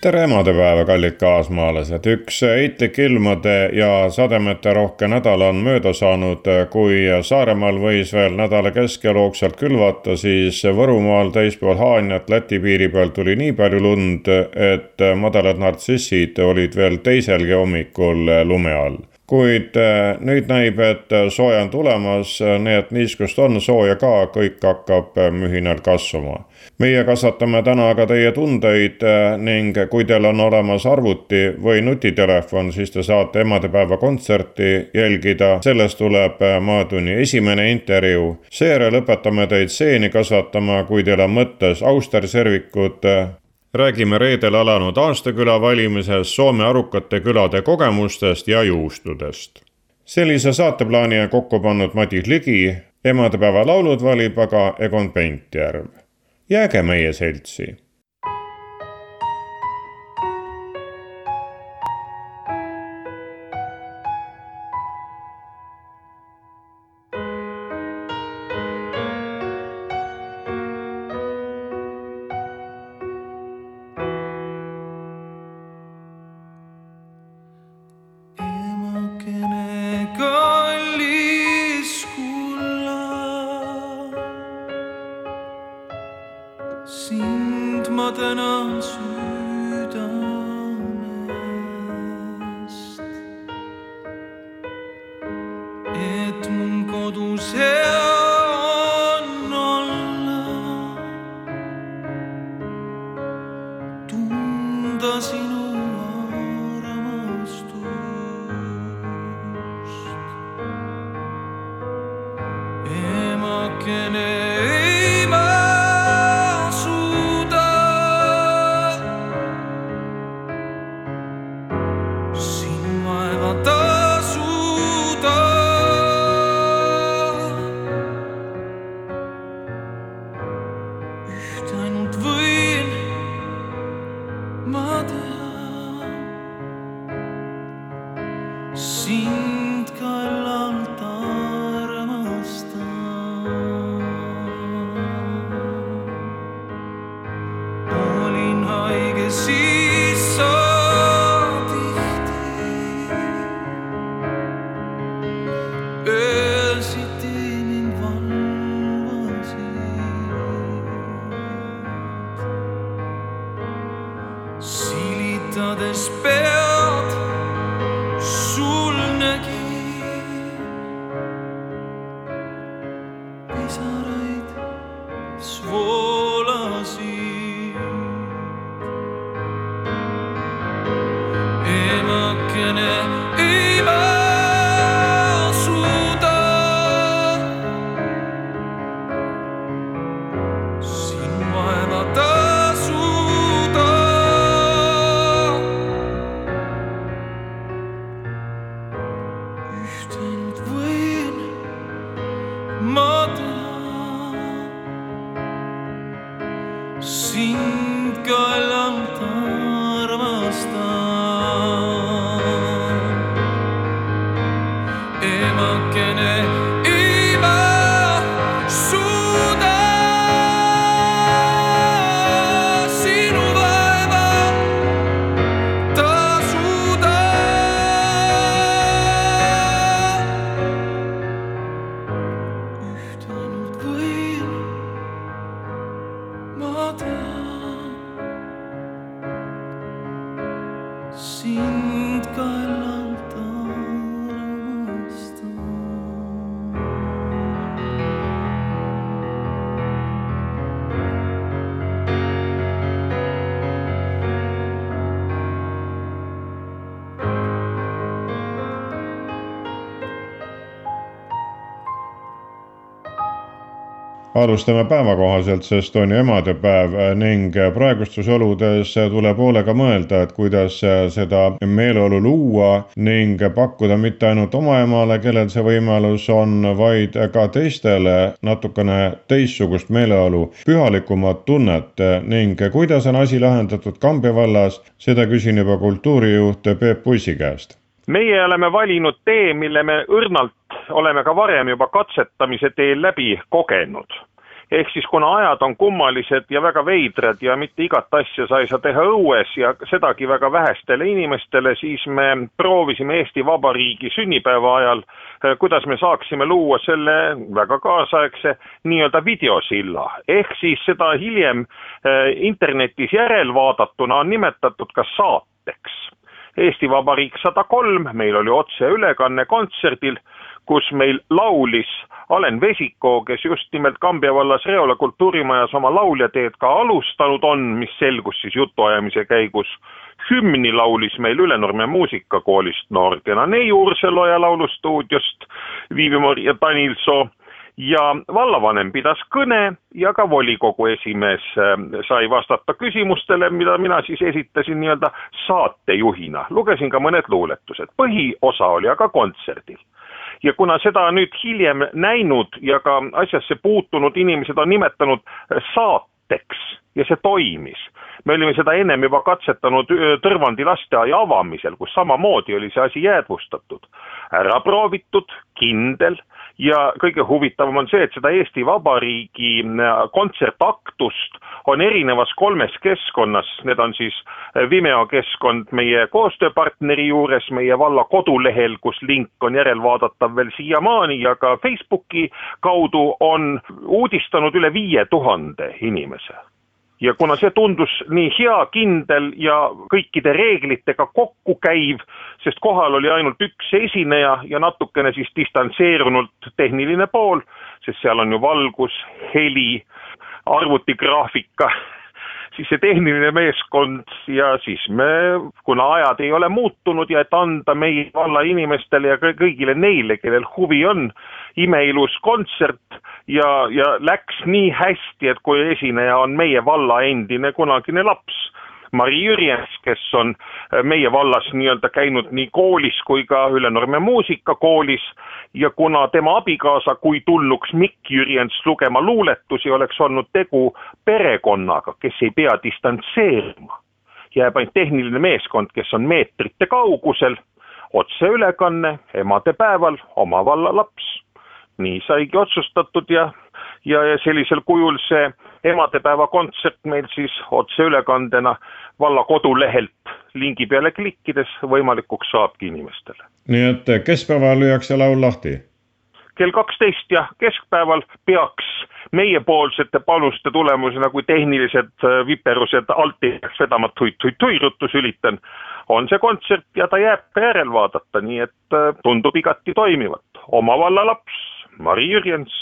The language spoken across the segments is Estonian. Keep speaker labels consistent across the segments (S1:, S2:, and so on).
S1: tere emadepäeva, kallid kaasmaalased, üks heitlik ilmade ja sademete rohke nädal on mööda saanud, kui Saaremaal võis veel nädala keskel hoogsalt külvata, siis Võrumaal teispool Haanjat Läti piiri peal tuli nii palju lund, et madalad nartsissid olid veel teiselgi hommikul lume all. Kuid nüüd näib, et sooja on tulemas, nii et niiskust on sooja ka, kõik hakkab mühinal kasvama meie kasvatame täna aga teie tundeid äh, ning kui teil on olemas arvuti või nutitelefon, siis te saate emadepäeva kontserti jälgida. sellest tuleb äh, Maatunni esimene intervjuu. seejärel õpetame teid seeni kasvatama, kui teil on mõttes austerservikud räägime reedel alanud aastaküla valimises Soome arukate külade kogemustest ja juustudest. sellise saateplaani on kokku pannud Madis Ligi, emadepäeva laulud valib aga Egon Pentjärv jääge meie seltsi
S2: alustame päevakohaselt, sest on ju emadepäev ning praegustes oludes tuleb hoolega mõelda, et kuidas seda meeleolu luua ning pakkuda mitte ainult oma emale, kellel see võimalus on, vaid ka teistele natukene teistsugust meeleolu, pühalikumat tunnet ning kuidas on asi lahendatud Kambja vallas, seda küsin juba kultuurijuht Peep Pussi käest
S3: meie oleme valinud tee, mille me õrnalt oleme ka varem juba katsetamise teel läbi kogenud. Ehk siis kuna ajad on kummalised ja väga veidrad ja mitte igat asja sa ei saa teha õues ja sedagi väga vähestele inimestele, siis me proovisime Eesti Vabariigi sünnipäeva ajal, eh, kuidas me saaksime luua selle väga kaasaegse nii-öelda videosilla. ehk siis seda hiljem eh, internetis järelvaadatuna on nimetatud ka saateks Eesti Vabariik sada kolm, meil oli otseülekanne kontserdil, kus meil laulis Alen Vesikoo, kes just nimelt Kambja vallas Reola kultuurimajas oma lauljateed ka alustanud on, mis selgus siis jutuajamise käigus. hümni laulis meil Ülenurme muusikakoolist noor kena neiu Urseloja laulustuudiost Viivi-Maria Tanilsoo ja vallavanem pidas kõne ja ka volikogu esimees ähm, sai vastata küsimustele, mida mina siis esitasin nii-öelda saatejuhina. lugesin ka mõned luuletused, põhiosa oli aga kontserdil. Ja kuna seda nüüd hiljem näinud ja ka asjasse puutunud inimesed on nimetanud saateks ja see toimis, me olime seda ennem juba katsetanud Tõrvandi lasteaia avamisel, kus samamoodi oli see asi jäädvustatud. ära proovitud, kindel ja kõige huvitavam on see, et seda Eesti Vabariigi äh, kontsertaktust on erinevas kolmes keskkonnas, need on siis äh, Vimeo keskkond meie koostööpartneri juures, meie valla kodulehel, kus link on järelvaadatav veel siiamaani ja ka Facebooki kaudu on uudistanud üle viie tuhande inimese ja kuna see tundus nii hea, kindel ja kõikide reeglitega kokku käiv, sest kohal oli ainult üks esineja ja natukene siis distantseerunult tehniline pool, sest seal on ju valgus, heli, arvutigraafika siis see tehniline meeskond ja siis me, kuna ajad ei ole muutunud ja et anda meie valla inimestele ja kõigile neile, kellel huvi on, imeilus kontsert ja, ja läks nii hästi, et kui esineja on meie valla endine kunagine laps Mari Jürjens, kes on äh, meie vallas nii-öelda käinud nii koolis kui ka Ülenurme muusikakoolis ja kuna tema abikaasa, kui tulnuks Mikk Jürjens lugema luuletusi, oleks olnud tegu perekonnaga, kes ei pea distantseeruma. jääb ainult tehniline meeskond, kes on meetrite kaugusel, otseülekanne emadepäeval, oma valla laps. Nii saigi otsustatud ja ja, ja sellisel kujul see emadepäeva kontsert meil siis otseülekandena valla kodulehelt lingi peale klikkides võimalikuks saabki inimestele.
S2: nii et keskpäeval lüüakse laul lahti?
S3: kell kaksteist jah, keskpäeval peaks meiepoolsete panuste tulemusena, kui tehnilised äh, viperused alt ei peaks vedama tui-tui-tui ruttu sülitan, on see kontsert ja ta jääb ka järelvaadata, nii et äh, tundub igati toimivat. oma valla laps, Mari Jürjens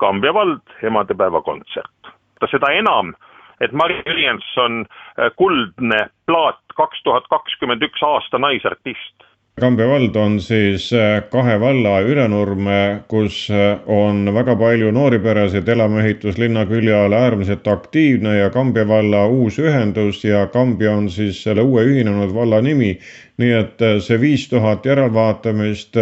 S3: Kambja vald emadepäeva kontsert. seda enam, et Mari Jürjens on äh, kuldne plaat kaks tuhat kakskümmend üks aasta naisartist
S2: Kambja vald on siis äh, kahe valla Ülenurme, kus äh, on väga palju noori peresid, elamuehitus linna külje all äärmiselt aktiivne ja Kambja valla uus ühendus ja Kambja on siis selle uue ühinenud valla nimi. nii et see viis tuhat järelvaatamist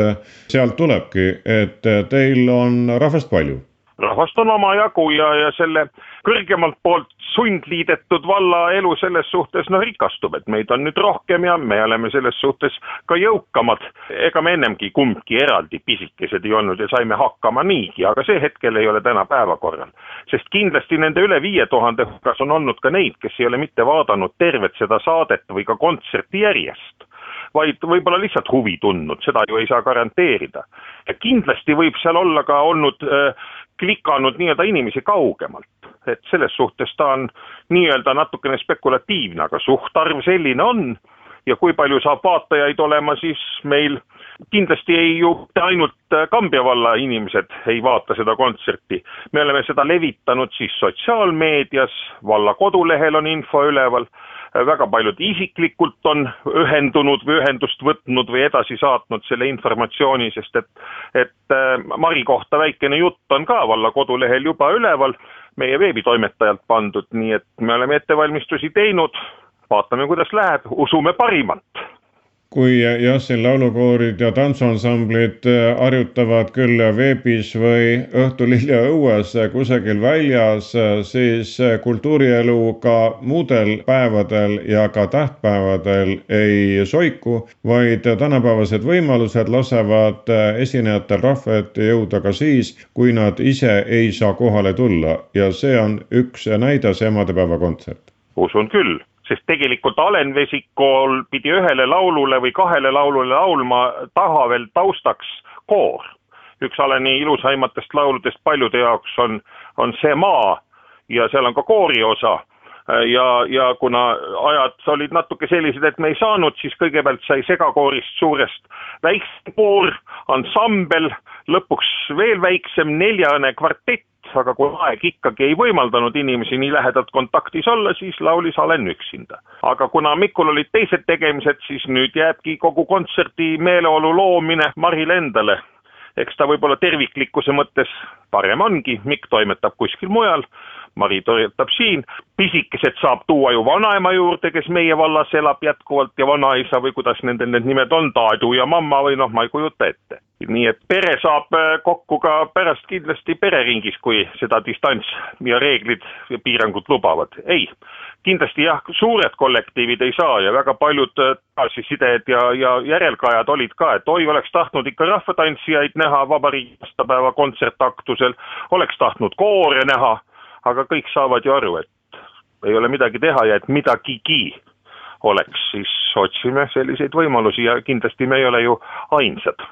S2: sealt tulebki, et teil on rahvast palju
S3: rahvast on omajagu ja, ja selle kõrgemalt poolt sundliidetud valla elu selles suhtes noh rikastub, et meid on nüüd rohkem ja me oleme selles suhtes ka jõukamad. ega me ennemgi kumbki eraldi pisikesed ei olnud ja saime hakkama niigi, aga see hetkel ei ole täna päevakorral. sest kindlasti nende üle viie tuhande hulgas on olnud ka neid, kes ei ole mitte vaadanud tervet seda saadet või ka kontserti järjest vaid võib-olla lihtsalt huvi tundnud, seda ju ei saa garanteerida. kindlasti võib seal olla ka olnud äh, klikanud nii-öelda inimesi kaugemalt. et selles suhtes ta on nii-öelda natukene spekulatiivne, aga suhtarv selline on. Ja kui palju saab vaatajaid olema, siis meil kindlasti ei ju ainult Kambja valla inimesed ei vaata seda kontserti, me oleme seda levitanud siis sotsiaalmeedias, valla kodulehel on info üleval, väga paljud isiklikult on ühendunud või ühendust võtnud või edasi saatnud selle informatsiooni, sest et, et Mari kohta väikene jutt on ka valla kodulehel juba üleval, meie veebitoimetajalt pandud, nii et me oleme ettevalmistusi teinud, vaatame, kuidas läheb, usume parimat
S2: kui jah, siin laulukoorid ja tantsuansamblid äh, harjutavad küll veebis või Õhtulilja õues kusagil väljas, äh, siis äh, kultuurielu ka muudel päevadel ja ka tähtpäevadel ei soiku, vaid tänapäevased võimalused lasevad esinejatel rahva ette jõuda ka siis, kui nad ise ei saa kohale tulla ja see on üks näide, see emadepäeva kontsert.
S3: usun küll sest tegelikult Alen Vesikool pidi ühele laulule või kahele laulule laulma taha veel taustaks koor. üks Aleni ilusaimatest lauludest paljude jaoks on, on See maa ja seal on ka koori osa ja, ja kuna ajad olid natuke sellised, et me ei saanud, siis kõigepealt sai segakoorist suurest väiksem koor, ansambel, lõpuks veel väiksem neljane kvartett, aga kui aeg ikkagi ei võimaldanud inimesi nii lähedalt kontaktis olla, siis laulis Alen üksinda. aga kuna Mikul olid teised tegemised, siis nüüd jääbki kogu kontserdi meeleolu loomine Marile endale. eks ta võib-olla terviklikkuse mõttes parem ongi, Mikk toimetab kuskil mujal, Mari toimetab siin, pisikesed saab tuua ju vanaema juurde, kes meie vallas elab jätkuvalt ja vanaisa või kuidas nende need nimed on, daadu ja mamma või noh, ma ei kujuta ette nii et pere saab äh, kokku ka pärast kindlasti pereringis, kui seda distants ja reeglid ja piirangud lubavad. ei, kindlasti jah, suured kollektiivid ei saa ja väga paljud äh, tagasisided ja, ja järelkajad olid ka, et oi, oleks tahtnud ikka rahvatantsijaid näha vabariigi aastapäeva kontsertaktusel, oleks tahtnud koore näha, aga kõik saavad ju aru, et ei ole midagi teha ja et midagigi oleks, siis otsime selliseid võimalusi ja kindlasti me ei ole ju ainsad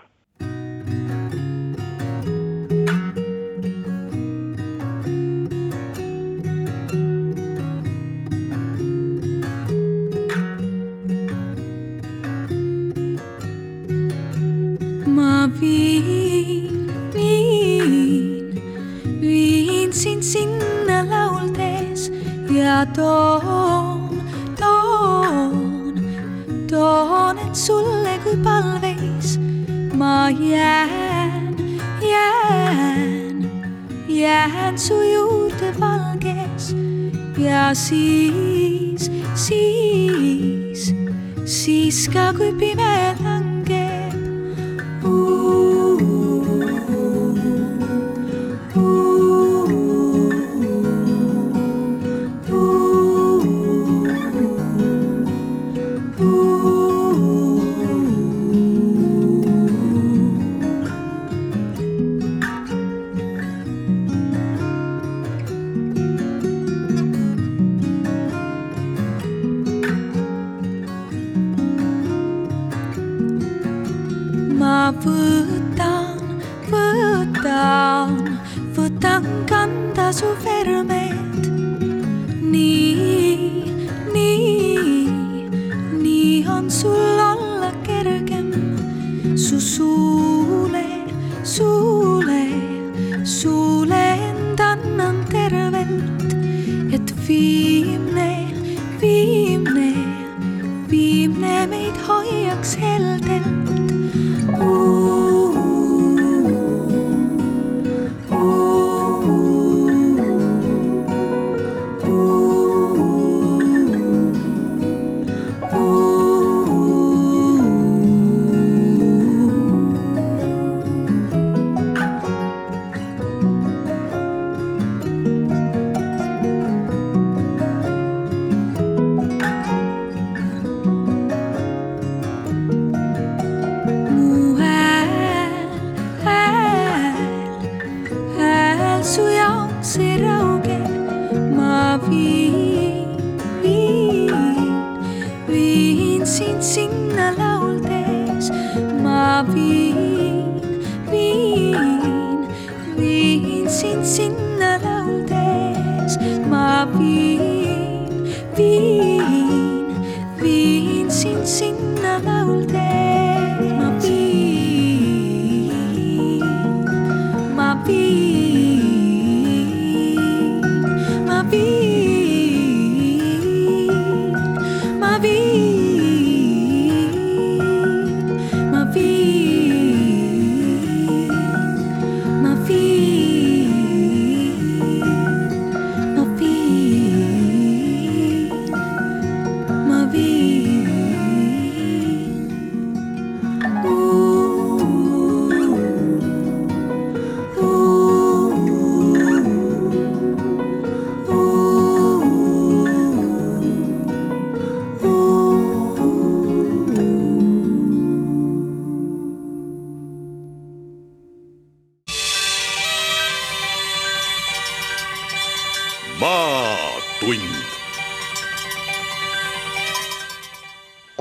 S4: 树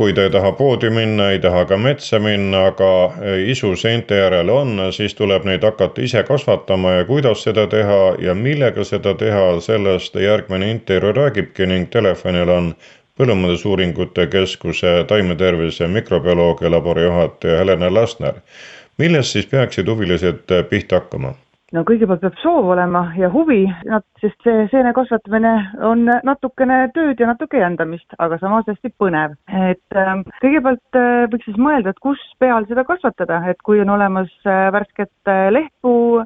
S4: kui
S2: ta ei taha poodi minna, ei taha ka metsa minna, aga isu seinte järele on, siis tuleb neid hakata ise kasvatama ja kuidas seda teha ja millega seda teha, sellest järgmine intervjuu räägibki ning telefonil on Põllumajandusuuringute Keskuse taimetervise mikrobioloogia labori juhataja Helena Lasner. millest siis peaksid huvilised pihta hakkama?
S5: No kõigepealt peab soov olema ja huvi, sest see seene kasvatamine on natukene tööd ja natuke jändamist, aga samas hästi põnev. et äh, kõigepealt äh, võiks siis mõelda, et kus peal seda kasvatada, et kui on olemas äh, värsket äh, lehtpuu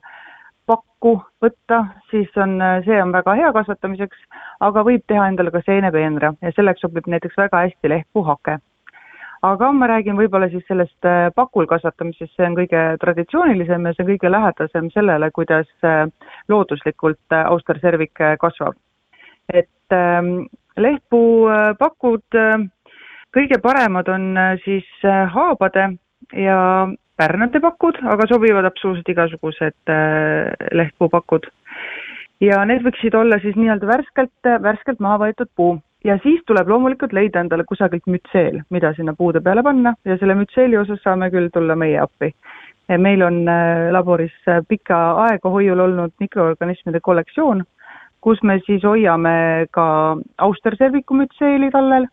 S5: pakku võtta, siis on, see on väga hea kasvatamiseks, aga võib teha endale ka seenepeenra ja selleks sobib näiteks väga hästi lehtpuuhake aga ma räägin võib-olla siis sellest äh, pakul kasvatamisest, see on kõige traditsioonilisem ja see on kõige lähedasem sellele, kuidas äh, looduslikult äh, austerservik kasvab. et ähm, lehtpuupakud, kõige paremad on siis haabade ja pärnade pakud, aga sobivad absoluutselt igasugused lehtpuupakud. ja need võiksid olla siis nii-öelda värskelt, värskelt maha võetud puu ja siis tuleb loomulikult leida endale kusagilt mütseel, mida sinna puude peale panna. Ja selle mütseeli osas saame küll tulla meie appi. meil on äh, laboris äh, pikka aega hoiul olnud mikroorganismide kollektsioon, kus me siis hoiame ka austerserviku mütseeli tallel.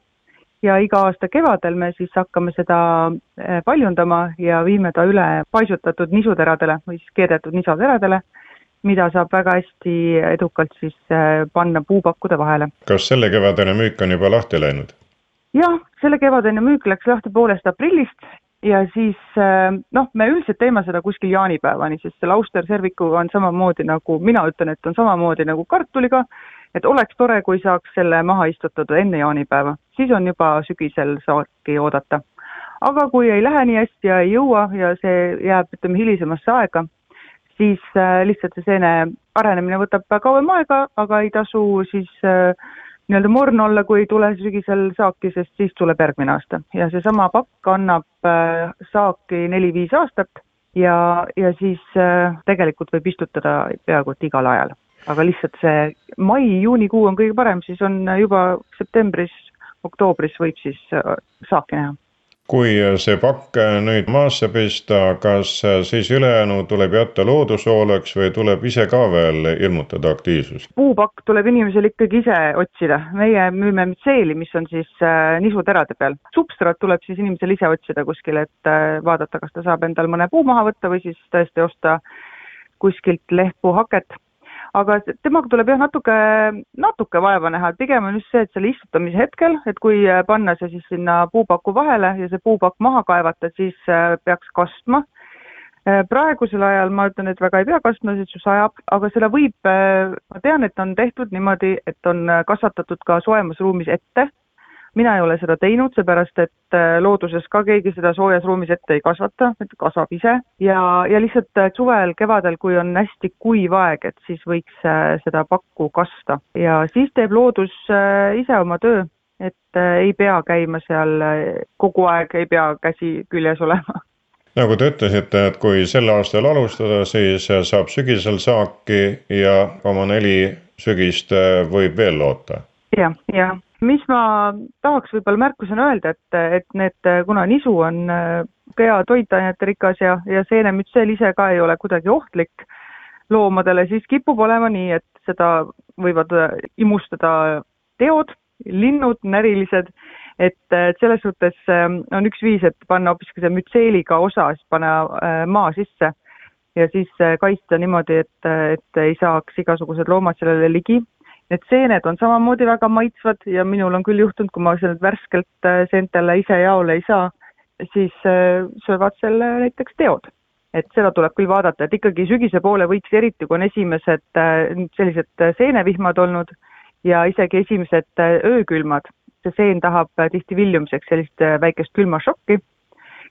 S5: Ja iga aasta kevadel me siis hakkame seda äh, paljundama ja viime ta üle paisutatud nisuteradele või siis keedetud nisateradele mida saab väga hästi edukalt siis äh, panna puupakkude vahele.
S2: kas selle kevadine müük on juba lahti läinud?
S5: jah, selle kevadine müük läks lahti poolest aprillist ja siis äh, noh, me üldiselt teeme seda kuskil jaanipäevani, sest selle austerservikuga on samamoodi nagu, mina ütlen, et on samamoodi nagu kartuliga, et oleks tore, kui saaks selle maha istutada enne jaanipäeva, siis on juba sügisel saaki oodata. aga kui ei lähe nii hästi ja ei jõua ja see jääb, ütleme, hilisemasse aega, siis äh, lihtsalt see seene arenemine võtab kauem aega, aga ei tasu siis äh, nii-öelda morn olla, kui ei tule sügisel saaki, sest siis tuleb järgmine aasta ja seesama pakk annab äh, saaki neli-viis aastat ja, ja siis tegelikult võib istutada peaaegu et igal ajal. aga lihtsalt see mai-juunikuu on kõige parem, siis on juba septembris, oktoobris võib siis saaki näha
S2: kui see pakk nüüd maasse pista, kas siis ülejäänu tuleb jätta loodushooleks või tuleb ise ka veel ilmutada aktiivsust?
S5: puupakk tuleb inimesel ikkagi ise otsida, meie müüme mitseeli, mis on siis äh, nisuterade peal. substraat tuleb siis inimesel ise otsida kuskil, et äh, vaadata, kas ta saab endal mõne puu maha võtta või siis tõesti osta kuskilt lehtpuuhaket aga temaga tuleb jah, natuke, natuke vaeva näha, pigem on just see, et selle istutamise hetkel, et kui äh, panna see siis sinna puupaku vahele ja see puupakk maha kaevata, siis äh, peaks kastma. Äh, praegusel ajal ma ütlen, et väga ei pea kastma, sest see sajab, aga seda võib, ma tean, et on tehtud niimoodi, et on kasvatatud ka soojemas ruumis ette mina ei ole seda teinud, seepärast et äh, looduses ka keegi seda soojas ruumis ette ei kasvata, et kasvab ise. Ja, ja lihtsalt äh, suvel, kevadel, kui on hästi kuiv aeg, et siis võiks äh, seda pakku kasta. Ja siis teeb loodus ise oma töö, et ei pea käima seal kogu aeg, ei pea käsi küljes olema.
S2: Nagu te ütlesite, et kui sel aastal alustada, siis saab sügisel saaki ja oma neli sügist võib veel loota.
S5: Ja,. jah, jah mis ma tahaks võib-olla märkusena öelda, et, et need, kuna nisu on hea äh, toitainete rikas ja, ja seenemütsel ise ka ei ole kuidagi ohtlik loomadele, siis kipub olema nii, et seda võivad äh, imustada teod, linnud, närilised, et, et selles suhtes äh, on üks viis, et panna hoopiski see mütseeliga osa, siis panna maa sisse ja siis kaitsta niimoodi, et, et ei saaks igasugused loomad sellele ligi Need seened on samamoodi väga maitsvad ja minul on küll juhtunud, kui ma seal värskelt äh, seentele ise jaole ei saa, siis äh, söövad selle näiteks teod. et seda tuleb küll vaadata, et ikkagi sügise poole võiks, eriti kui on esimesed äh, sellised seenevihmad olnud ja isegi esimesed öökülmad, see seen tahab tihti viljumiseks sellist väikest külmašokki,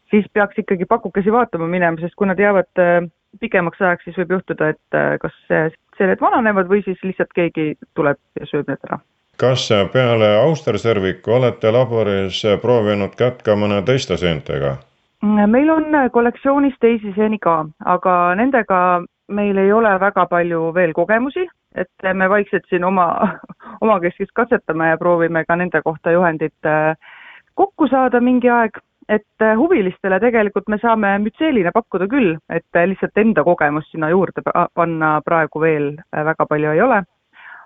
S5: siis peaks ikkagi pakukesi vaatama minema, sest kui nad jäävad pikemaks ajaks, siis võib juhtuda, et kas seeled vananevad või siis lihtsalt keegi tuleb ja sööb need ära.
S2: kas peale austerserviku olete laboris proovinud kätt ka mõne teiste seentega?
S5: meil on kollektsioonis teisi seeni ka, aga nendega meil ei ole väga palju veel kogemusi, et me vaikselt siin oma, omakeskis katsetame ja proovime ka nende kohta juhendit kokku saada mingi aeg et huvilistele tegelikult me saame mütseelina pakkuda küll, et lihtsalt enda kogemust sinna juurde panna praegu veel väga palju ei ole.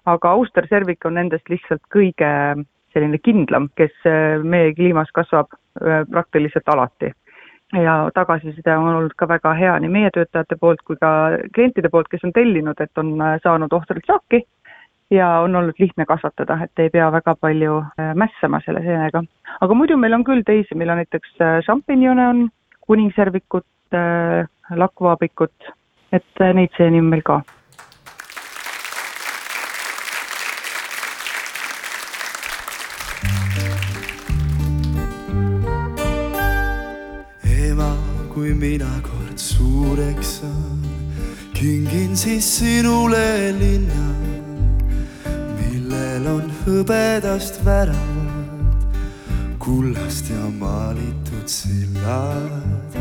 S5: aga Auster Servic on nendest lihtsalt kõige selline kindlam, kes meie kliimas kasvab praktiliselt alati. ja tagasiside on olnud ka väga hea nii meie töötajate poolt kui ka klientide poolt, kes on tellinud, et on saanud ohtralt saaki ja on olnud lihtne kasvatada, et ei pea väga palju äh, mässama selle seenega. aga muidu meil on küll teisi, meil on näiteks äh, šampinjone on, kuningsärvikut, äh, lakvaabikut, et neid seeni on meil ka
S6: ema, kui mina kord suureks saan, kingin siis sinule linna millel on hõbedast väravad, kullast ja maalitud sillad,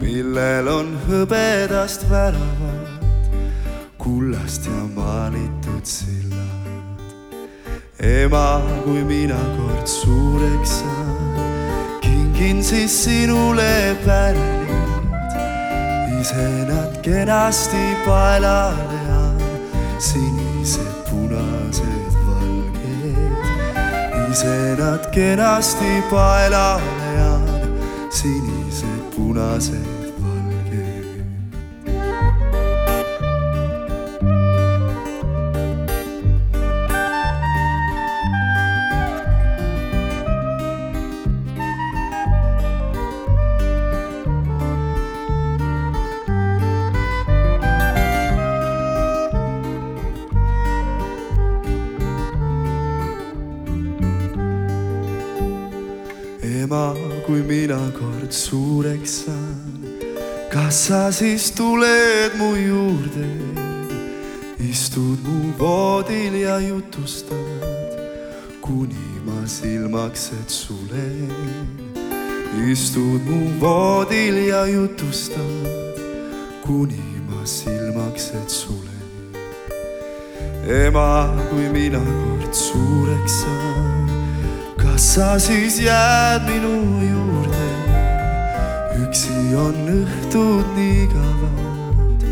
S6: millel on hõbedast väravad, kullast ja maalitud sillad. ema, kui mina kord suureks saan, kingin siis sinule pärlid, ise nad kenasti paelale on, sinised punased ise nad kenasti paelale jään, sinised, punased. Sa siis tuled mu juurde, istud mu voodil ja jutustad, kuni ma silmaksed sulen. istud mu voodil ja jutustad, kuni ma silmaksed sulen. ema, kui mina kord suureks saan, kas sa siis jääd minu juurde? Üksi on õhtud nii kavad,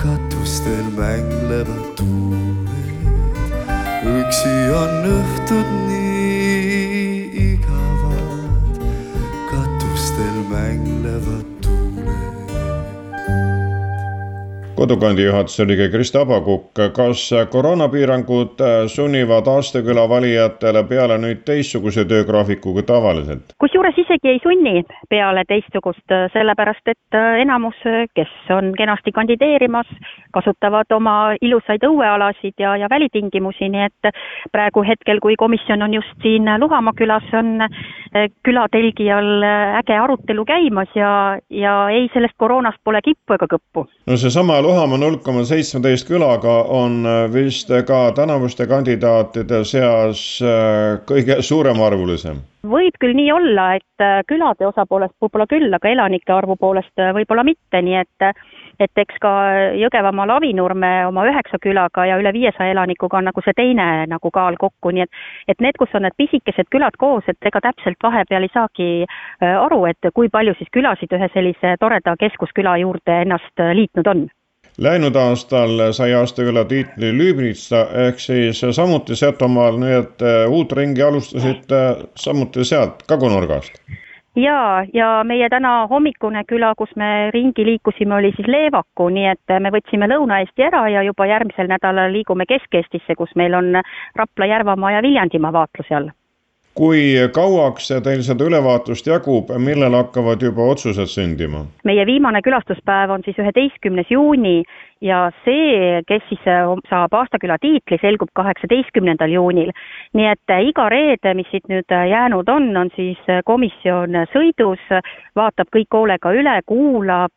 S6: katustel mänglevad tuuled. üksi on õhtud nii
S2: kodukandi juhatuse liige Krista Abakukk, kas koroonapiirangud sunnivad Aastaküla valijatele peale nüüd teistsuguse töögraafikuga tavaliselt?
S7: kusjuures isegi ei sunni peale teistsugust, sellepärast et enamus, kes on kenasti kandideerimas, kasutavad oma ilusaid õuealasid ja, ja välitingimusi, nii et praegu hetkel, kui komisjon on just siin Luhamaa külas, on külatelgi all äge arutelu käimas ja, ja ei, sellest koroonast pole kippu ega kõppu.
S2: no seesama Luhamaa null koma seitsmeteist külaga on äh, vist ka tänavuste kandidaatide seas äh, kõige suuremarvulisem.
S7: võib küll nii olla, et äh, külade osa poolest võib-olla küll, aga elanike arvu poolest võib-olla mitte, nii et et eks ka Jõgevamaa Lavinurme oma üheksa külaga ja üle viiesaja elanikuga on nagu see teine nagu kaal kokku, nii et et need, kus on need pisikesed külad koos, et ega täpselt vahepeal ei saagi aru, et kui palju siis külasid ühe sellise toreda keskusküla juurde ennast liitnud on
S2: Läinud aastal sai aastaküla tiitli Lüübnitsa ehk siis samuti Setomaal, nii et äh, uut ringi alustasite samuti sealt kagunurgast?
S7: jaa, ja meie täna hommikune küla, kus me ringi liikusime, oli siis Leevaku, nii et me võtsime Lõuna-Eesti ära ja juba järgmisel nädalal liigume Kesk-Eestisse, kus meil on Rapla, Järvamaa ja Viljandimaa vaatluse all
S2: kui kauaks teil seda ülevaatust jagub, millal hakkavad juba otsused sündima?
S7: meie viimane külastuspäev on siis üheteistkümnes juuni ja see, kes siis äh, saab aastaküla tiitli, selgub kaheksateistkümnendal juunil. nii et äh, iga reede, mis siit nüüd äh, jäänud on, on siis komisjon sõidus, vaatab kõik hoolega üle, kuulab,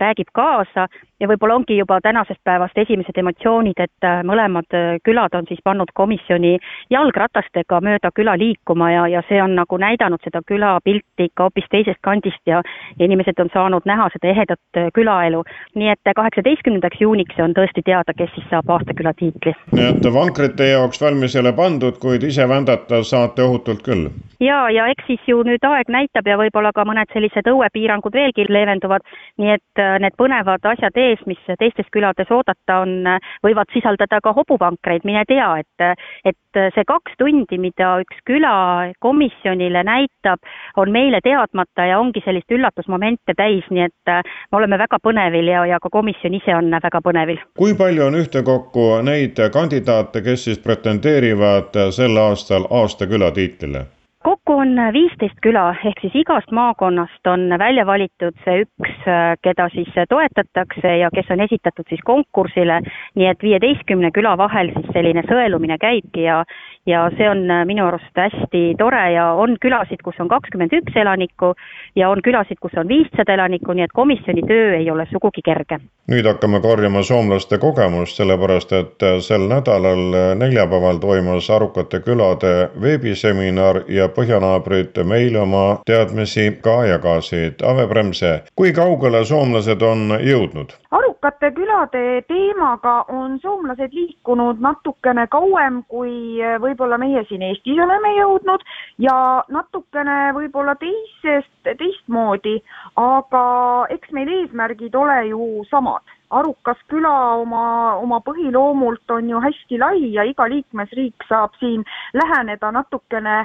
S7: räägib kaasa ja võib-olla ongi juba tänasest päevast esimesed emotsioonid, et mõlemad külad on siis pannud komisjoni jalgratastega mööda küla liikuma ja, ja see on nagu näidanud seda külapilti ikka hoopis teisest kandist ja, inimesed on saanud näha seda ehedat külaelu. nii et kaheksateistkümnendal seitsmeteistkümnendaks juuniks on tõesti teada, kes siis saab aastaküla tiitli.
S2: nii et vankrid teie jaoks valmis ei ole pandud, kuid ise vändata saate ohutult küll?
S7: ja, ja eks siis ju nüüd aeg näitab ja võib-olla ka mõned sellised õuepiirangud veelgi leevenduvad, nii et äh, need põnevad asjad ees, mis teistes külades oodata on, võivad sisaldada ka hobuvankreid, mine tea, et et see kaks tundi, mida üks küla komisjonile näitab, on meile teadmata ja ongi sellist üllatusmomente täis, nii et me oleme väga põnevil ja, ja ka komisjon ise on väga põnevil.
S2: kui palju on ühtekokku neid kandidaate, kes siis pretendeerivad sel aastal aastaküla tiitlile?
S7: Kokku on viisteist küla, ehk siis igast maakonnast on välja valitud see üks, keda siis toetatakse ja kes on esitatud siis konkursile, nii et viieteistkümne küla vahel siis selline sõelumine käibki ja ja see on minu arust hästi tore ja on külasid, kus on kakskümmend üks elanikku ja on külasid, kus on viissada elanikku, nii et komisjoni töö ei ole sugugi kerge.
S2: nüüd hakkame korjama soomlaste kogemust, sellepärast et sel nädalal neljapäeval toimus Arukate külade veebiseminar ja põhjanaabrid meile oma teadmisi ka jagasid. Ave Bremse, kui kaugele soomlased on jõudnud?
S8: arukate külade teemaga on soomlased liikunud natukene kauem, kui võib-olla meie siin Eestis oleme jõudnud ja natukene võib-olla teisest, teistmoodi, aga eks meil eesmärgid ole ju samad arukas küla oma, oma põhiloomult on ju hästi lai ja iga liikmesriik saab siin läheneda natukene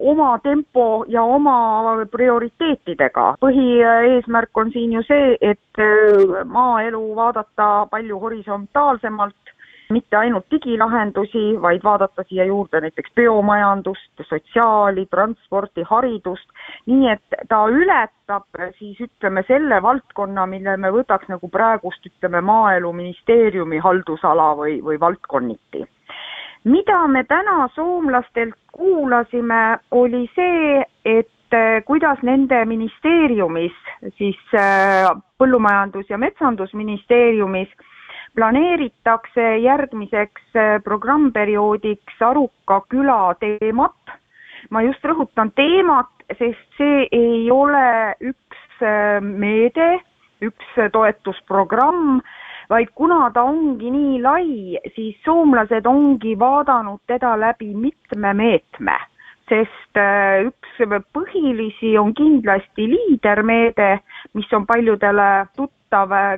S8: oma tempo ja oma prioriteetidega. põhieesmärk on siin ju see, et äh, maaelu vaadata palju horisontaalsemalt, mitte ainult digilahendusi, vaid vaadata siia juurde näiteks biomajandust, sotsiaali, transporti, haridust, nii et ta ületab siis ütleme selle valdkonna, mille me võtaks nagu praegust ütleme Maaeluministeeriumi haldusala või, või valdkonniti mida me täna soomlastelt kuulasime, oli see, et äh, kuidas nende ministeeriumis, siis äh, Põllumajandus- ja Metsandusministeeriumis planeeritakse järgmiseks äh, programmperioodiks Aruka küla teemat. ma just rõhutan teemat, sest see ei ole üks meede, üks toetusprogramm, vaid kuna ta ongi nii lai, siis soomlased ongi vaadanud teda läbi mitme meetme, sest äh, üks põhilisi on kindlasti liidermeede, mis on paljudele tuttav,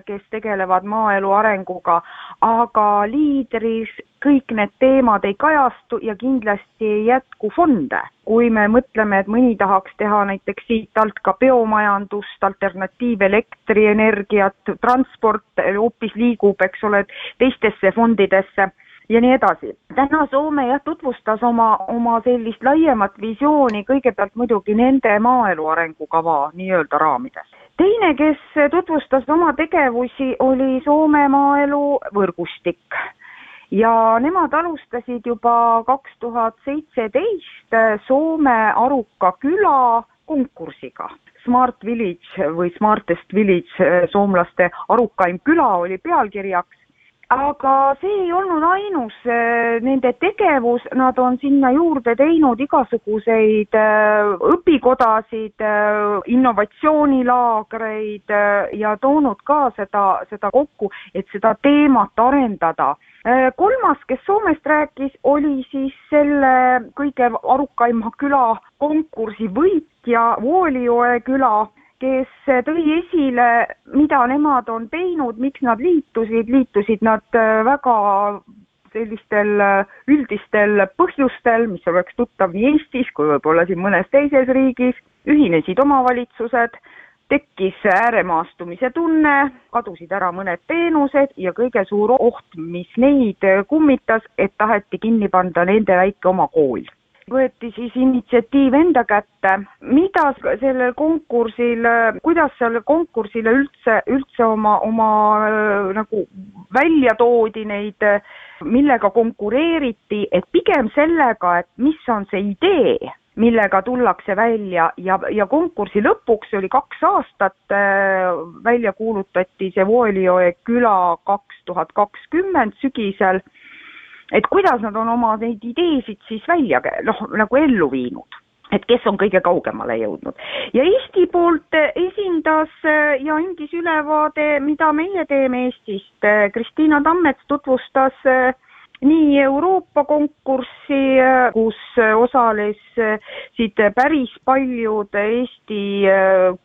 S8: kes tegelevad maaelu arenguga, aga liidris kõik need teemad ei kajastu ja kindlasti ei jätku fonde. kui me mõtleme, et mõni tahaks teha näiteks siit alt ka biomajandust, alternatiivelektrienergiat, transport hoopis liigub, eks ole, teistesse fondidesse ja nii edasi. täna Soome jah, tutvustas oma, oma sellist laiemat visiooni kõigepealt muidugi nende maaelu arengukava nii-öelda raamides. Teine, kes tutvustas oma tegevusi, oli Soome maaelu võrgustik ja nemad alustasid juba kaks tuhat seitseteist Soome Aruka küla konkursiga. Smart Village või Smartest Village soomlaste arukaim küla oli pealkirjaks aga see ei olnud ainus nende tegevus, nad on sinna juurde teinud igasuguseid õpikodasid, innovatsioonilaagreid ja toonud ka seda, seda kokku, et seda teemat arendada. Äh, kolmas, kes Soomest rääkis, oli siis selle kõige arukaima küla konkursi võitja Voolioe küla, kes tõi esile, mida nemad on teinud, miks nad liitusid, liitusid nad äh, väga sellistel äh, üldistel põhjustel, mis oleks tuttav nii Eestis kui võib-olla siin mõnes teises riigis, ühinesid omavalitsused tekkis ääremaastumise tunne, kadusid ära mõned teenused ja kõige suur oht, mis neid kummitas, et taheti kinni panna nende väike oma kool võeti siis initsiatiiv enda kätte, mida sellel konkursil, kuidas sellele konkursile üldse, üldse oma, oma nagu välja toodi neid, millega konkureeriti, et pigem sellega, et mis on see idee millega tullakse välja ja, ja konkursi lõpuks oli kaks aastat äh, välja kuulutati see Voolioe küla kaks tuhat kakskümmend sügisel, et kuidas nad on oma neid ideesid siis välja noh, nagu ellu viinud. et kes on kõige kaugemale jõudnud. ja Eesti poolt esindas ja andis ülevaade, mida meie teeme Eestist. Kristiina Tammets tutvustas nii Euroopa konkurssi, kus osalesid päris paljud Eesti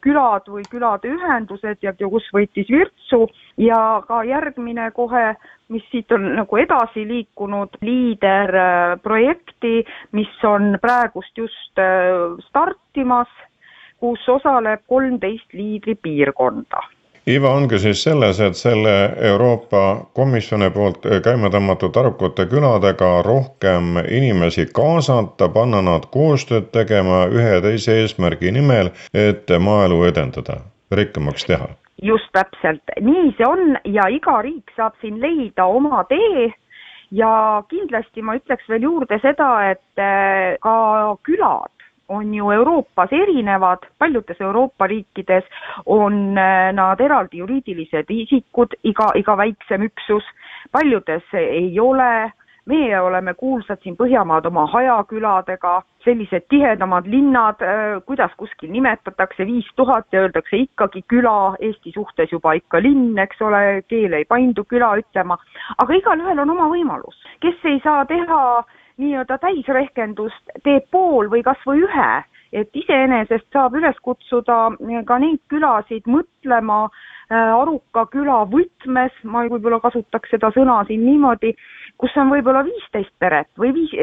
S8: külad või külade ühendused ja kus võitis Virtsu. Ja ka järgmine kohe, mis siit on nagu edasi liikunud, liiderprojekti, mis on praegust just startimas, kus osaleb kolmteist liidripiirkonda
S2: iva ongi siis selles, et selle Euroopa Komisjoni poolt käima tõmmatud arukate küladega rohkem inimesi kaasata, panna nad koostööd tegema ühe ja teise eesmärgi nimel, et maaelu edendada, rikkamaks teha.
S8: just täpselt, nii see on ja iga riik saab siin leida oma tee. Ja kindlasti ma ütleks veel juurde seda, et eh, ka külad on ju Euroopas erinevad, paljudes Euroopa riikides on äh, nad eraldi juriidilised isikud, iga, iga väiksem üksus, paljudes ei ole, meie oleme kuulsad siin Põhjamaad oma hajaküladega, sellised tihedamad linnad, äh, kuidas kuskil nimetatakse, viis tuhat ja öeldakse ikkagi küla, Eesti suhtes juba ikka linn, eks ole, keel ei paindu küla ütlema, aga igalühel on oma võimalus, kes ei saa teha nii-öelda täisrehkendust teeb pool või kas või ühe, et iseenesest saab üles kutsuda ka neid külasid mõtlema aruka küla võtmes, ma võib-olla kasutaks seda sõna siin niimoodi, kus on võib-olla viisteist peret või viis,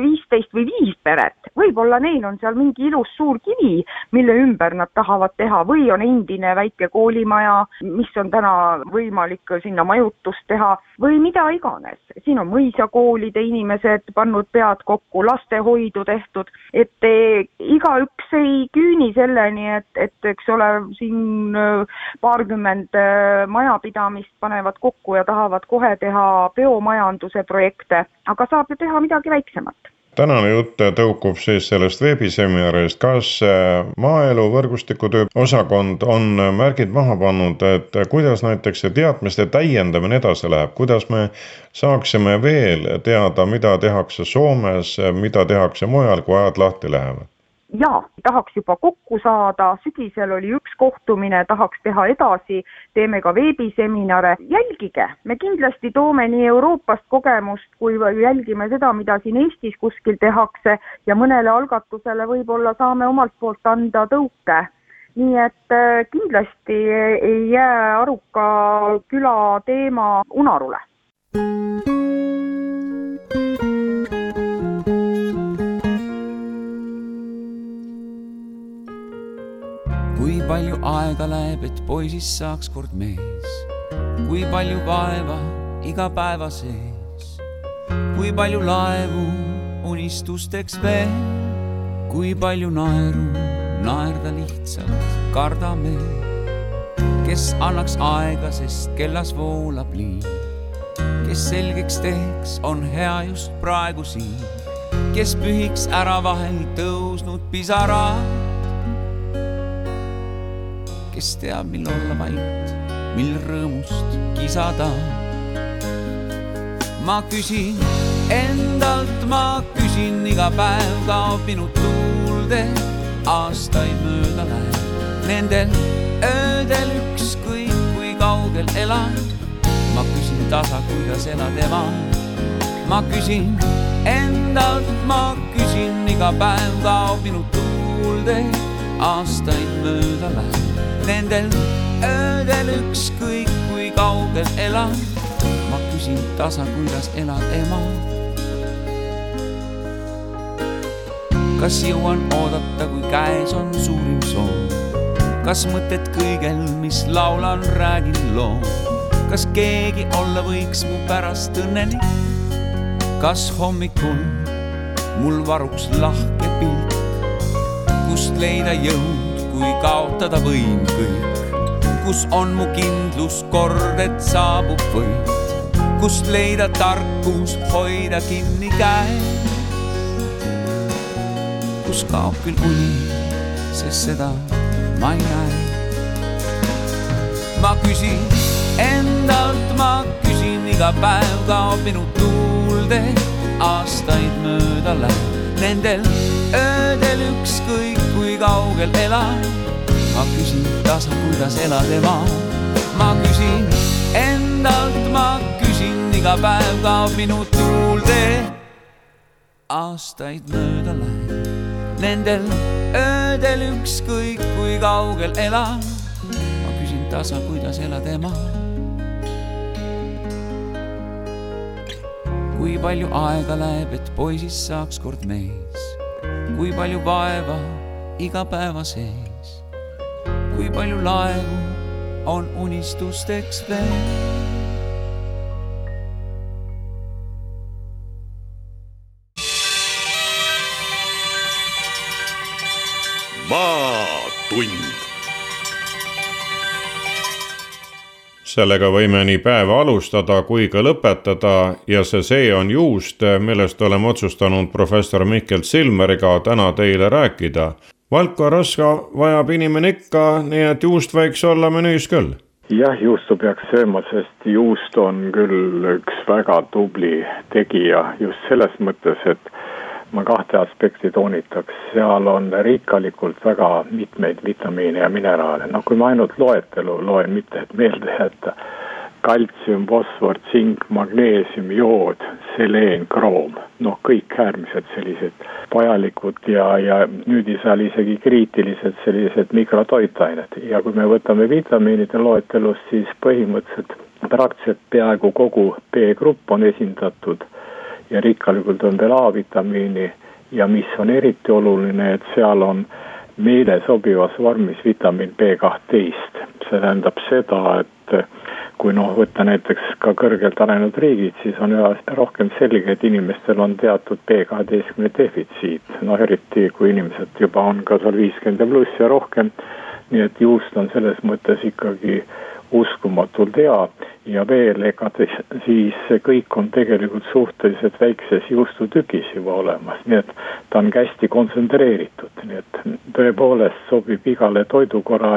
S8: viisteist või viis peret, võib-olla neil on seal mingi ilus suur kivi, mille ümber nad tahavad teha või on endine väike koolimaja, mis on täna võimalik sinna majutust teha või mida iganes. siin on mõisakoolide inimesed pannud pead kokku, lastehoidu tehtud, et igaüks ei küüni selleni, et, et eks ole, siin paarkümmend majapidamist panevad kokku ja tahavad kohe teha biomajanduse projekte, aga saab ju teha midagi väiksemat.
S2: Tänane jutt tõukub siis sellest veebiseminarist, kas äh, maaelu võrgustikutöö osakond on märgid maha pannud, et kuidas näiteks see teadmiste täiendamine edasi läheb, kuidas me saaksime veel teada, mida tehakse Soomes, mida tehakse mujal, kui ajad lahti lähevad?
S8: Jaa, tahaks juba kokku saada, sügisel oli üks kohtumine, tahaks teha edasi, teeme ka veebiseminare, jälgige, me kindlasti toome nii Euroopast kogemust kui jälgime seda, mida siin Eestis kuskil tehakse. Ja mõnele algatusele võib-olla saame omalt poolt anda tõuke. Nii et äh, kindlasti ei jää Aruka küla teema unarule.
S9: Palju aega läheb, et poisist saaks kord mees. kui palju vaeva iga päeva sees, kui palju laevu unistusteks veel, kui palju naeru naerda lihtsalt kardame. kes annaks aega, sest kellas voolab liin, kes selgeks teeks, on hea just praegu siin, kes pühiks ära vahel tõusnud pisarad kes teab, mil olla vait, mil rõõmust kisada. ma küsin endalt, ma küsin iga päev kaob minu tuulde, aastaid mööda läheb. Nendel öödel ükskõik kui kaugel elan, ma küsin tasa, kuidas elad ema. ma küsin endalt, ma küsin iga päev kaob minu tuulde, aastaid mööda läheb nendel öödel ükskõik kui kaugel elan. ma küsin tasa, kuidas elad ema. kas jõuan oodata, kui käes on suurim soov? kas mõtted kõigel, mis laulan, räägin loo? kas keegi olla võiks mu pärast õnnelik? kas hommikul mul varuks lahke pilk, kust leida jõud? Kui kaotada võin kõik. kus on mu kindlus kord, et saabub võit, kust leida tarkus hoida kinni käes. kus kaob küll uni, sest seda ma ei näe. ma küsin endalt, ma küsin iga päev kaob minu tuulde, aastaid mööda läheb nendel öödel ükskõik kui kaugel elan. ma küsin tasa, kuidas elad ema, ma küsin endalt, ma küsin iga päev kaob minu tuulde. aastaid mööda läheb, nendel öödel ükskõik kui kaugel elan. ma küsin tasa, kuidas elad ema kui palju aega läheb, et poisist saaks kord mees, kui palju vaeva igapäeva sees, kui palju laevu on unistusteks veel.
S10: maatund
S2: sellega võime nii päeva alustada kui ka lõpetada ja see see on juust, millest oleme otsustanud professor Mihkel Silmeriga täna teile rääkida. valka rasva vajab inimene ikka, nii et juust võiks olla menüüs küll
S11: jah, juustu peaks sööma, sest juust on küll üks väga tubli tegija just selles mõttes, et ma kahte aspekti toonitaks, seal on rikkalikult väga mitmeid vitamiine ja mineraale, noh kui ma ainult loetelu loen, mitte et meelde jätta, kaltsium, fosfor, tsink, magneesium, jood, seleen, kroom, noh, kõik äärmiselt sellised vajalikud ja, ja nüüd seal isegi kriitilised sellised mikrotoitained. Ja kui me võtame vitamiinide loetelust, siis põhimõtteliselt praktiliselt peaaegu kogu B-grupp on esindatud ja rikkalikult on veel A-vitamiini ja mis on eriti oluline, et seal on meile sobivas vormis vitamiin B kahtteist. see tähendab seda, et kui noh, võtta näiteks ka kõrgelt arenenud riigid, siis on üha rohkem selge, et inimestel on teatud B kaheteistkümne defitsiit, noh eriti kui inimesed juba on ka seal viiskümmend ja pluss ja rohkem. nii et juust on selles mõttes ikkagi uskumatult hea. Ja veel, ega siis kõik on tegelikult suhteliselt väikses juustutükis juba olemas, nii et ta on hästi kontsentreeritud, nii et tõepoolest sobib igale toidukorra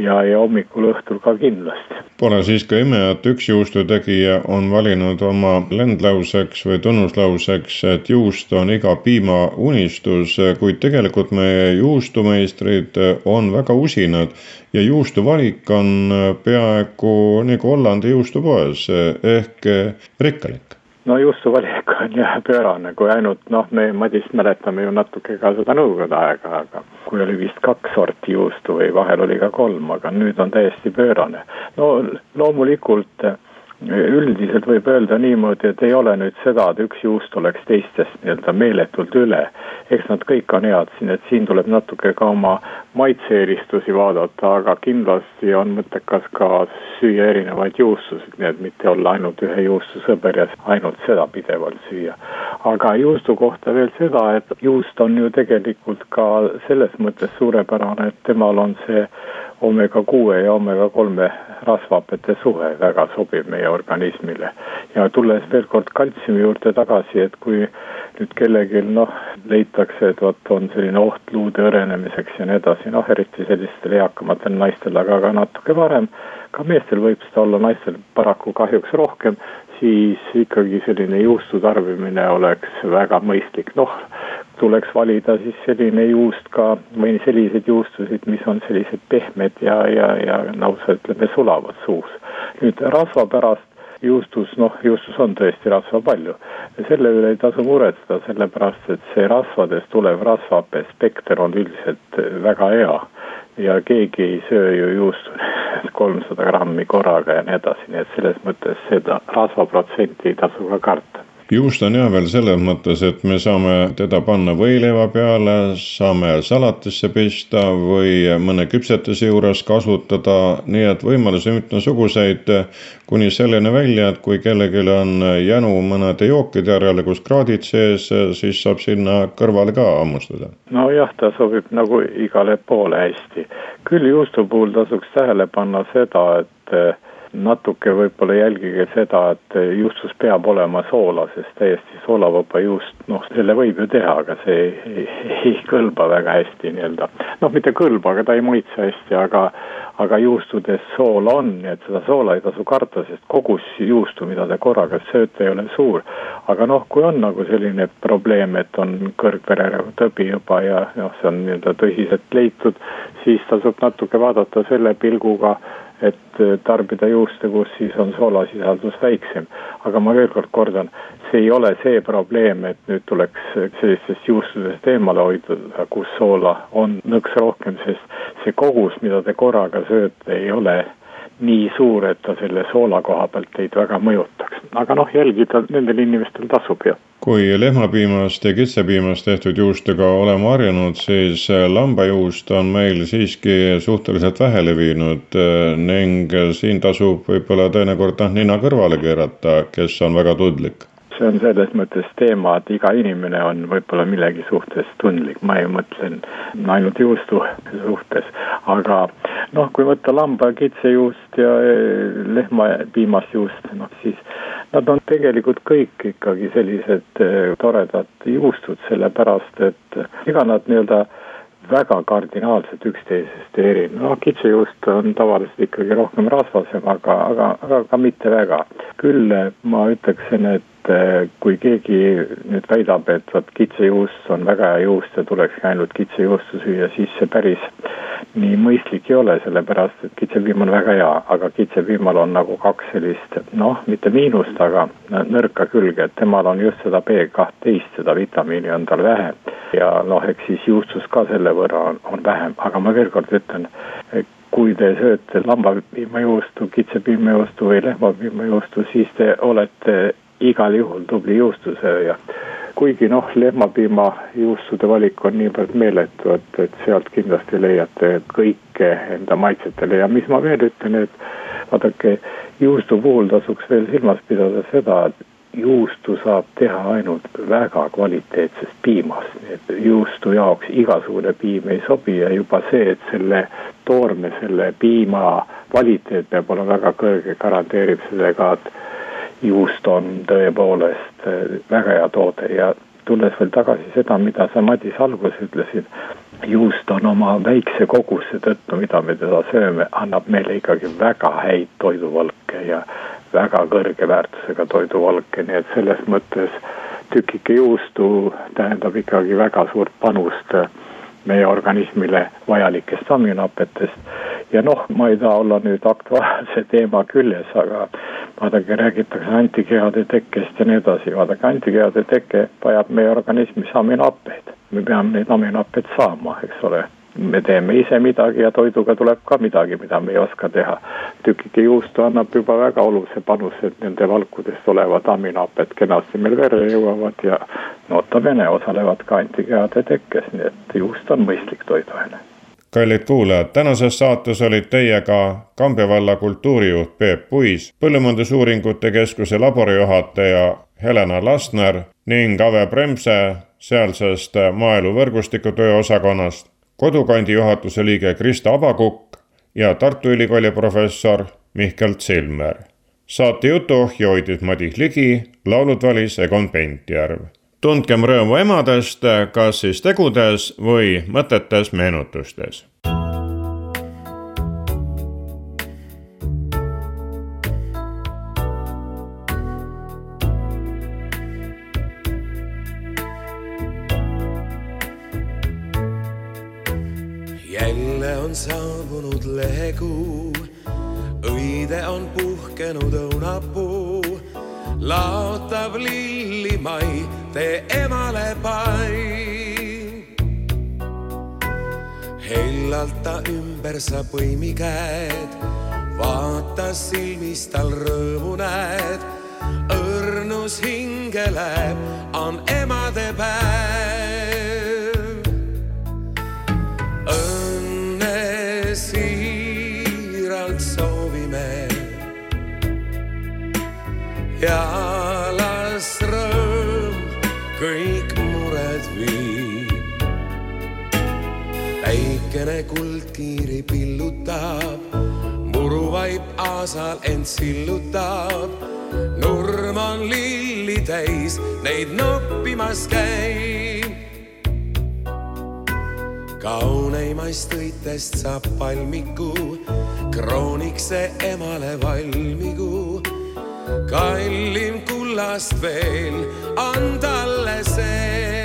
S11: ja, ja hommikul-õhtul ka kindlasti.
S2: Pole siis ka ime, et üks juustutegija on valinud oma lendlauseks või tunnuslauseks, et juust on iga piima unistus, kuid tegelikult meie juustumeistrid on väga usinad ja juustuvalik on peaaegu nagu Hollandi juustupoes ehk rikkalik
S11: no juustuvalik on jah pöörane, kui ainult noh, me Madist mäletame ju natuke ka seda nõukogude aega, aga kui oli vist kaks sorti juustu või vahel oli ka kolm, aga nüüd on täiesti pöörane. no loomulikult üldiselt võib öelda niimoodi, et ei ole nüüd seda, et üks juust oleks teistest nii-öelda meeletult üle. eks nad kõik on head siin, et siin tuleb natuke ka oma maitse-eelistusi vaadata, aga kindlasti on mõttekas ka süüa erinevaid juustusid, nii et mitte olla ainult ühe juustu sõber ja ainult seda pidevalt süüa. aga juustu kohta veel seda, et juust on ju tegelikult ka selles mõttes suurepärane, et temal on see omega kuue ja omega kolme rasvhapete suhe väga sobib meie organismile. ja tulles veel kord kaltsiumi juurde tagasi, et kui nüüd kellelgi noh, leitakse, et vot on selline oht luude hõrenemiseks ja nii edasi, noh eriti sellistel eakamatel naistel, aga ka natuke varem, ka meestel võib seda olla, naistel paraku kahjuks rohkem, siis ikkagi selline juustu tarbimine oleks väga mõistlik, noh tuleks valida siis selline juust ka või selliseid juustusid, mis on sellised pehmed ja, ja, ja lausa ütleme, sulavad suus. nüüd rasva pärast juustus, noh, juustus on tõesti rasva palju. selle üle ei tasu muretseda, sellepärast et see rasvadest tulev rasvahappe spekter on üldiselt väga hea. ja keegi ei söö ju juustu kolmsada grammi korraga ja nii edasi, nii et selles mõttes seda rasvaprotsenti ei tasu ka karta
S2: juust on hea veel selles mõttes, et me saame teda panna võileiva peale, saame salatisse pista või mõne küpsetise juures kasutada, nii et võimalusi on mitmesuguseid. kuni selleni välja, et kui kellelgi on jänu mõnede jookide järele, kus kraadid sees, siis saab sinna kõrvale ka hammustada.
S11: nojah, ta sobib nagu igale poole hästi. küll juustu puhul tasuks tähele panna seda, et natuke võib-olla jälgige seda, et juustus peab olema soola, sest täiesti soolavaba juust, noh, selle võib ju teha, aga see ei, ei, ei kõlba väga hästi nii-öelda. noh, mitte kõlba, aga ta ei maitse hästi, aga aga juustudes soola on, nii et seda soola ei tasu karta, sest kogus juustu, mida te korraga sööte, ei ole suur. aga noh, kui on nagu selline probleem, et on kõrgvererõhutõbi juba ja noh, see on nii-öelda tõsiselt leitud, siis tasub natuke vaadata selle pilguga et eh, tarbida juuste, kus siis on soolasisaldus väiksem. aga ma veel kord kordan, see ei ole see probleem, et nüüd tuleks sellistest juustudest eemale hoiduda, kus soola on nõks rohkem, sest see kogus, mida te korraga sööte, ei ole nii suur, et ta selle soola koha pealt teid väga mõjutaks. aga noh, jälgida nendel inimestel tasub jah.
S2: kui lehmapiimast ja kitsepiimast tehtud juustega oleme harjunud, siis lambajuust on meil siiski suhteliselt vähe levinud eh, ning siin tasub võib-olla teinekord noh, nina kõrvale keerata, kes on väga tundlik
S11: see on selles mõttes teema, et iga inimene on võib-olla millegi suhtes tundlik, ma ei mõtle ainult juustu suhtes, aga noh, kui võtta lamba kitsejuust ja eh, lehmapiimast juust, noh siis nad on tegelikult kõik ikkagi sellised eh, toredad juustud, sellepärast et ega nad nii-öelda väga kardinaalselt üksteisest erinev, noh kitsejuust on tavaliselt ikkagi rohkem rasvasem, aga, aga, aga ka mitte väga. küll ma ütleksin, et et kui keegi nüüd väidab, et vot kitsejuust on väga hea juust ja tulekski ainult kitsejuustu süüa, siis see päris nii mõistlik ei ole, sellepärast et kitsepiim on väga hea, aga kitsepiimal on nagu kaks sellist noh, mitte miinust, aga nõrka külge, et temal on just seda B kahtteist, seda vitamiini on tal vähe. ja noh, eks siis juustus ka selle võrra on, on vähem, aga ma veel kord ütlen, kui te sööte lambapiimajuustu, kitsepiimajuustu või lehmapiimajuustu, siis te olete igal juhul tubli juustusööja. kuigi noh, lehmapiimajuustude valik on niivõrd meeletu, et, et sealt kindlasti leiate kõike enda maitsetele ja mis ma veel ütlen, et vaadake, juustu puhul tasuks veel silmas pidada seda, et juustu saab teha ainult väga kvaliteetsest piimast, nii et juustu jaoks igasugune piim ei sobi ja juba see, et selle toorme, selle piima kvaliteet peab olema väga kõrge, garanteerib sellega, et juust on tõepoolest eh, väga hea toode ja tulles veel tagasi seda, mida sa, Madis, alguses ütlesid, juust on oma väikse koguse tõttu, mida me teda sööme, annab meile ikkagi väga häid toiduvalke ja väga kõrge väärtusega toiduvalke, nii et selles mõttes tükike juustu tähendab ikkagi väga suurt panust meie organismile vajalikest aminohapetest. ja noh, ma ei taha olla nüüd aktuaalse teema küljes, aga vaadake, räägitakse antikehade tekkest ja nii edasi, vaadake antikehade teke vajab meie organismis aminohappeid. me peame neid aminohappeid saama, eks ole. me teeme ise midagi ja toiduga tuleb ka midagi, mida me ei oska teha. tükike juustu annab juba väga olulise panuse, et nende valkudest olevad aminohapped kenasti meil verre jõuavad ja nota bene osalevad ka antikehade tekkes, nii et juust on mõistlik toiduaine
S2: kallid kuulajad, tänases saates olid teiega Kambja valla kultuurijuht Peep Puis, Põllumajandusuuringute Keskuse laborijuhataja Helena Lastner ning Ave Bremse sealsest maaeluvõrgustiku tööosakonnast, kodukandi juhatuse liige Krista Abakukk ja Tartu Ülikooli professor Mihkel Zilmer. saatejutuohja hoidis Madis Ligi, laulud valis Egon Pentjärv tundkem rõõmu emadest, kas siis tegudes või mõtetes meenutustes.
S12: jälle on saabunud lehekuu, õide on puhkenud õunapuu laotab lillimai, tee emale pai. hellalt ta ümber sa põimi käed, vaata silmis tal rõõmu näed, õrnus hinge läheb, on emadepäev. õnne siiralt soovime ja päikene kuldkiiri pillutab, mu puruvaip aasal end sillutab, nurm on lilli täis, neid noppimas käib. kauneimast õitest saab palmiku, krooniks see emale valmigu. kallim kullast veel on talle see.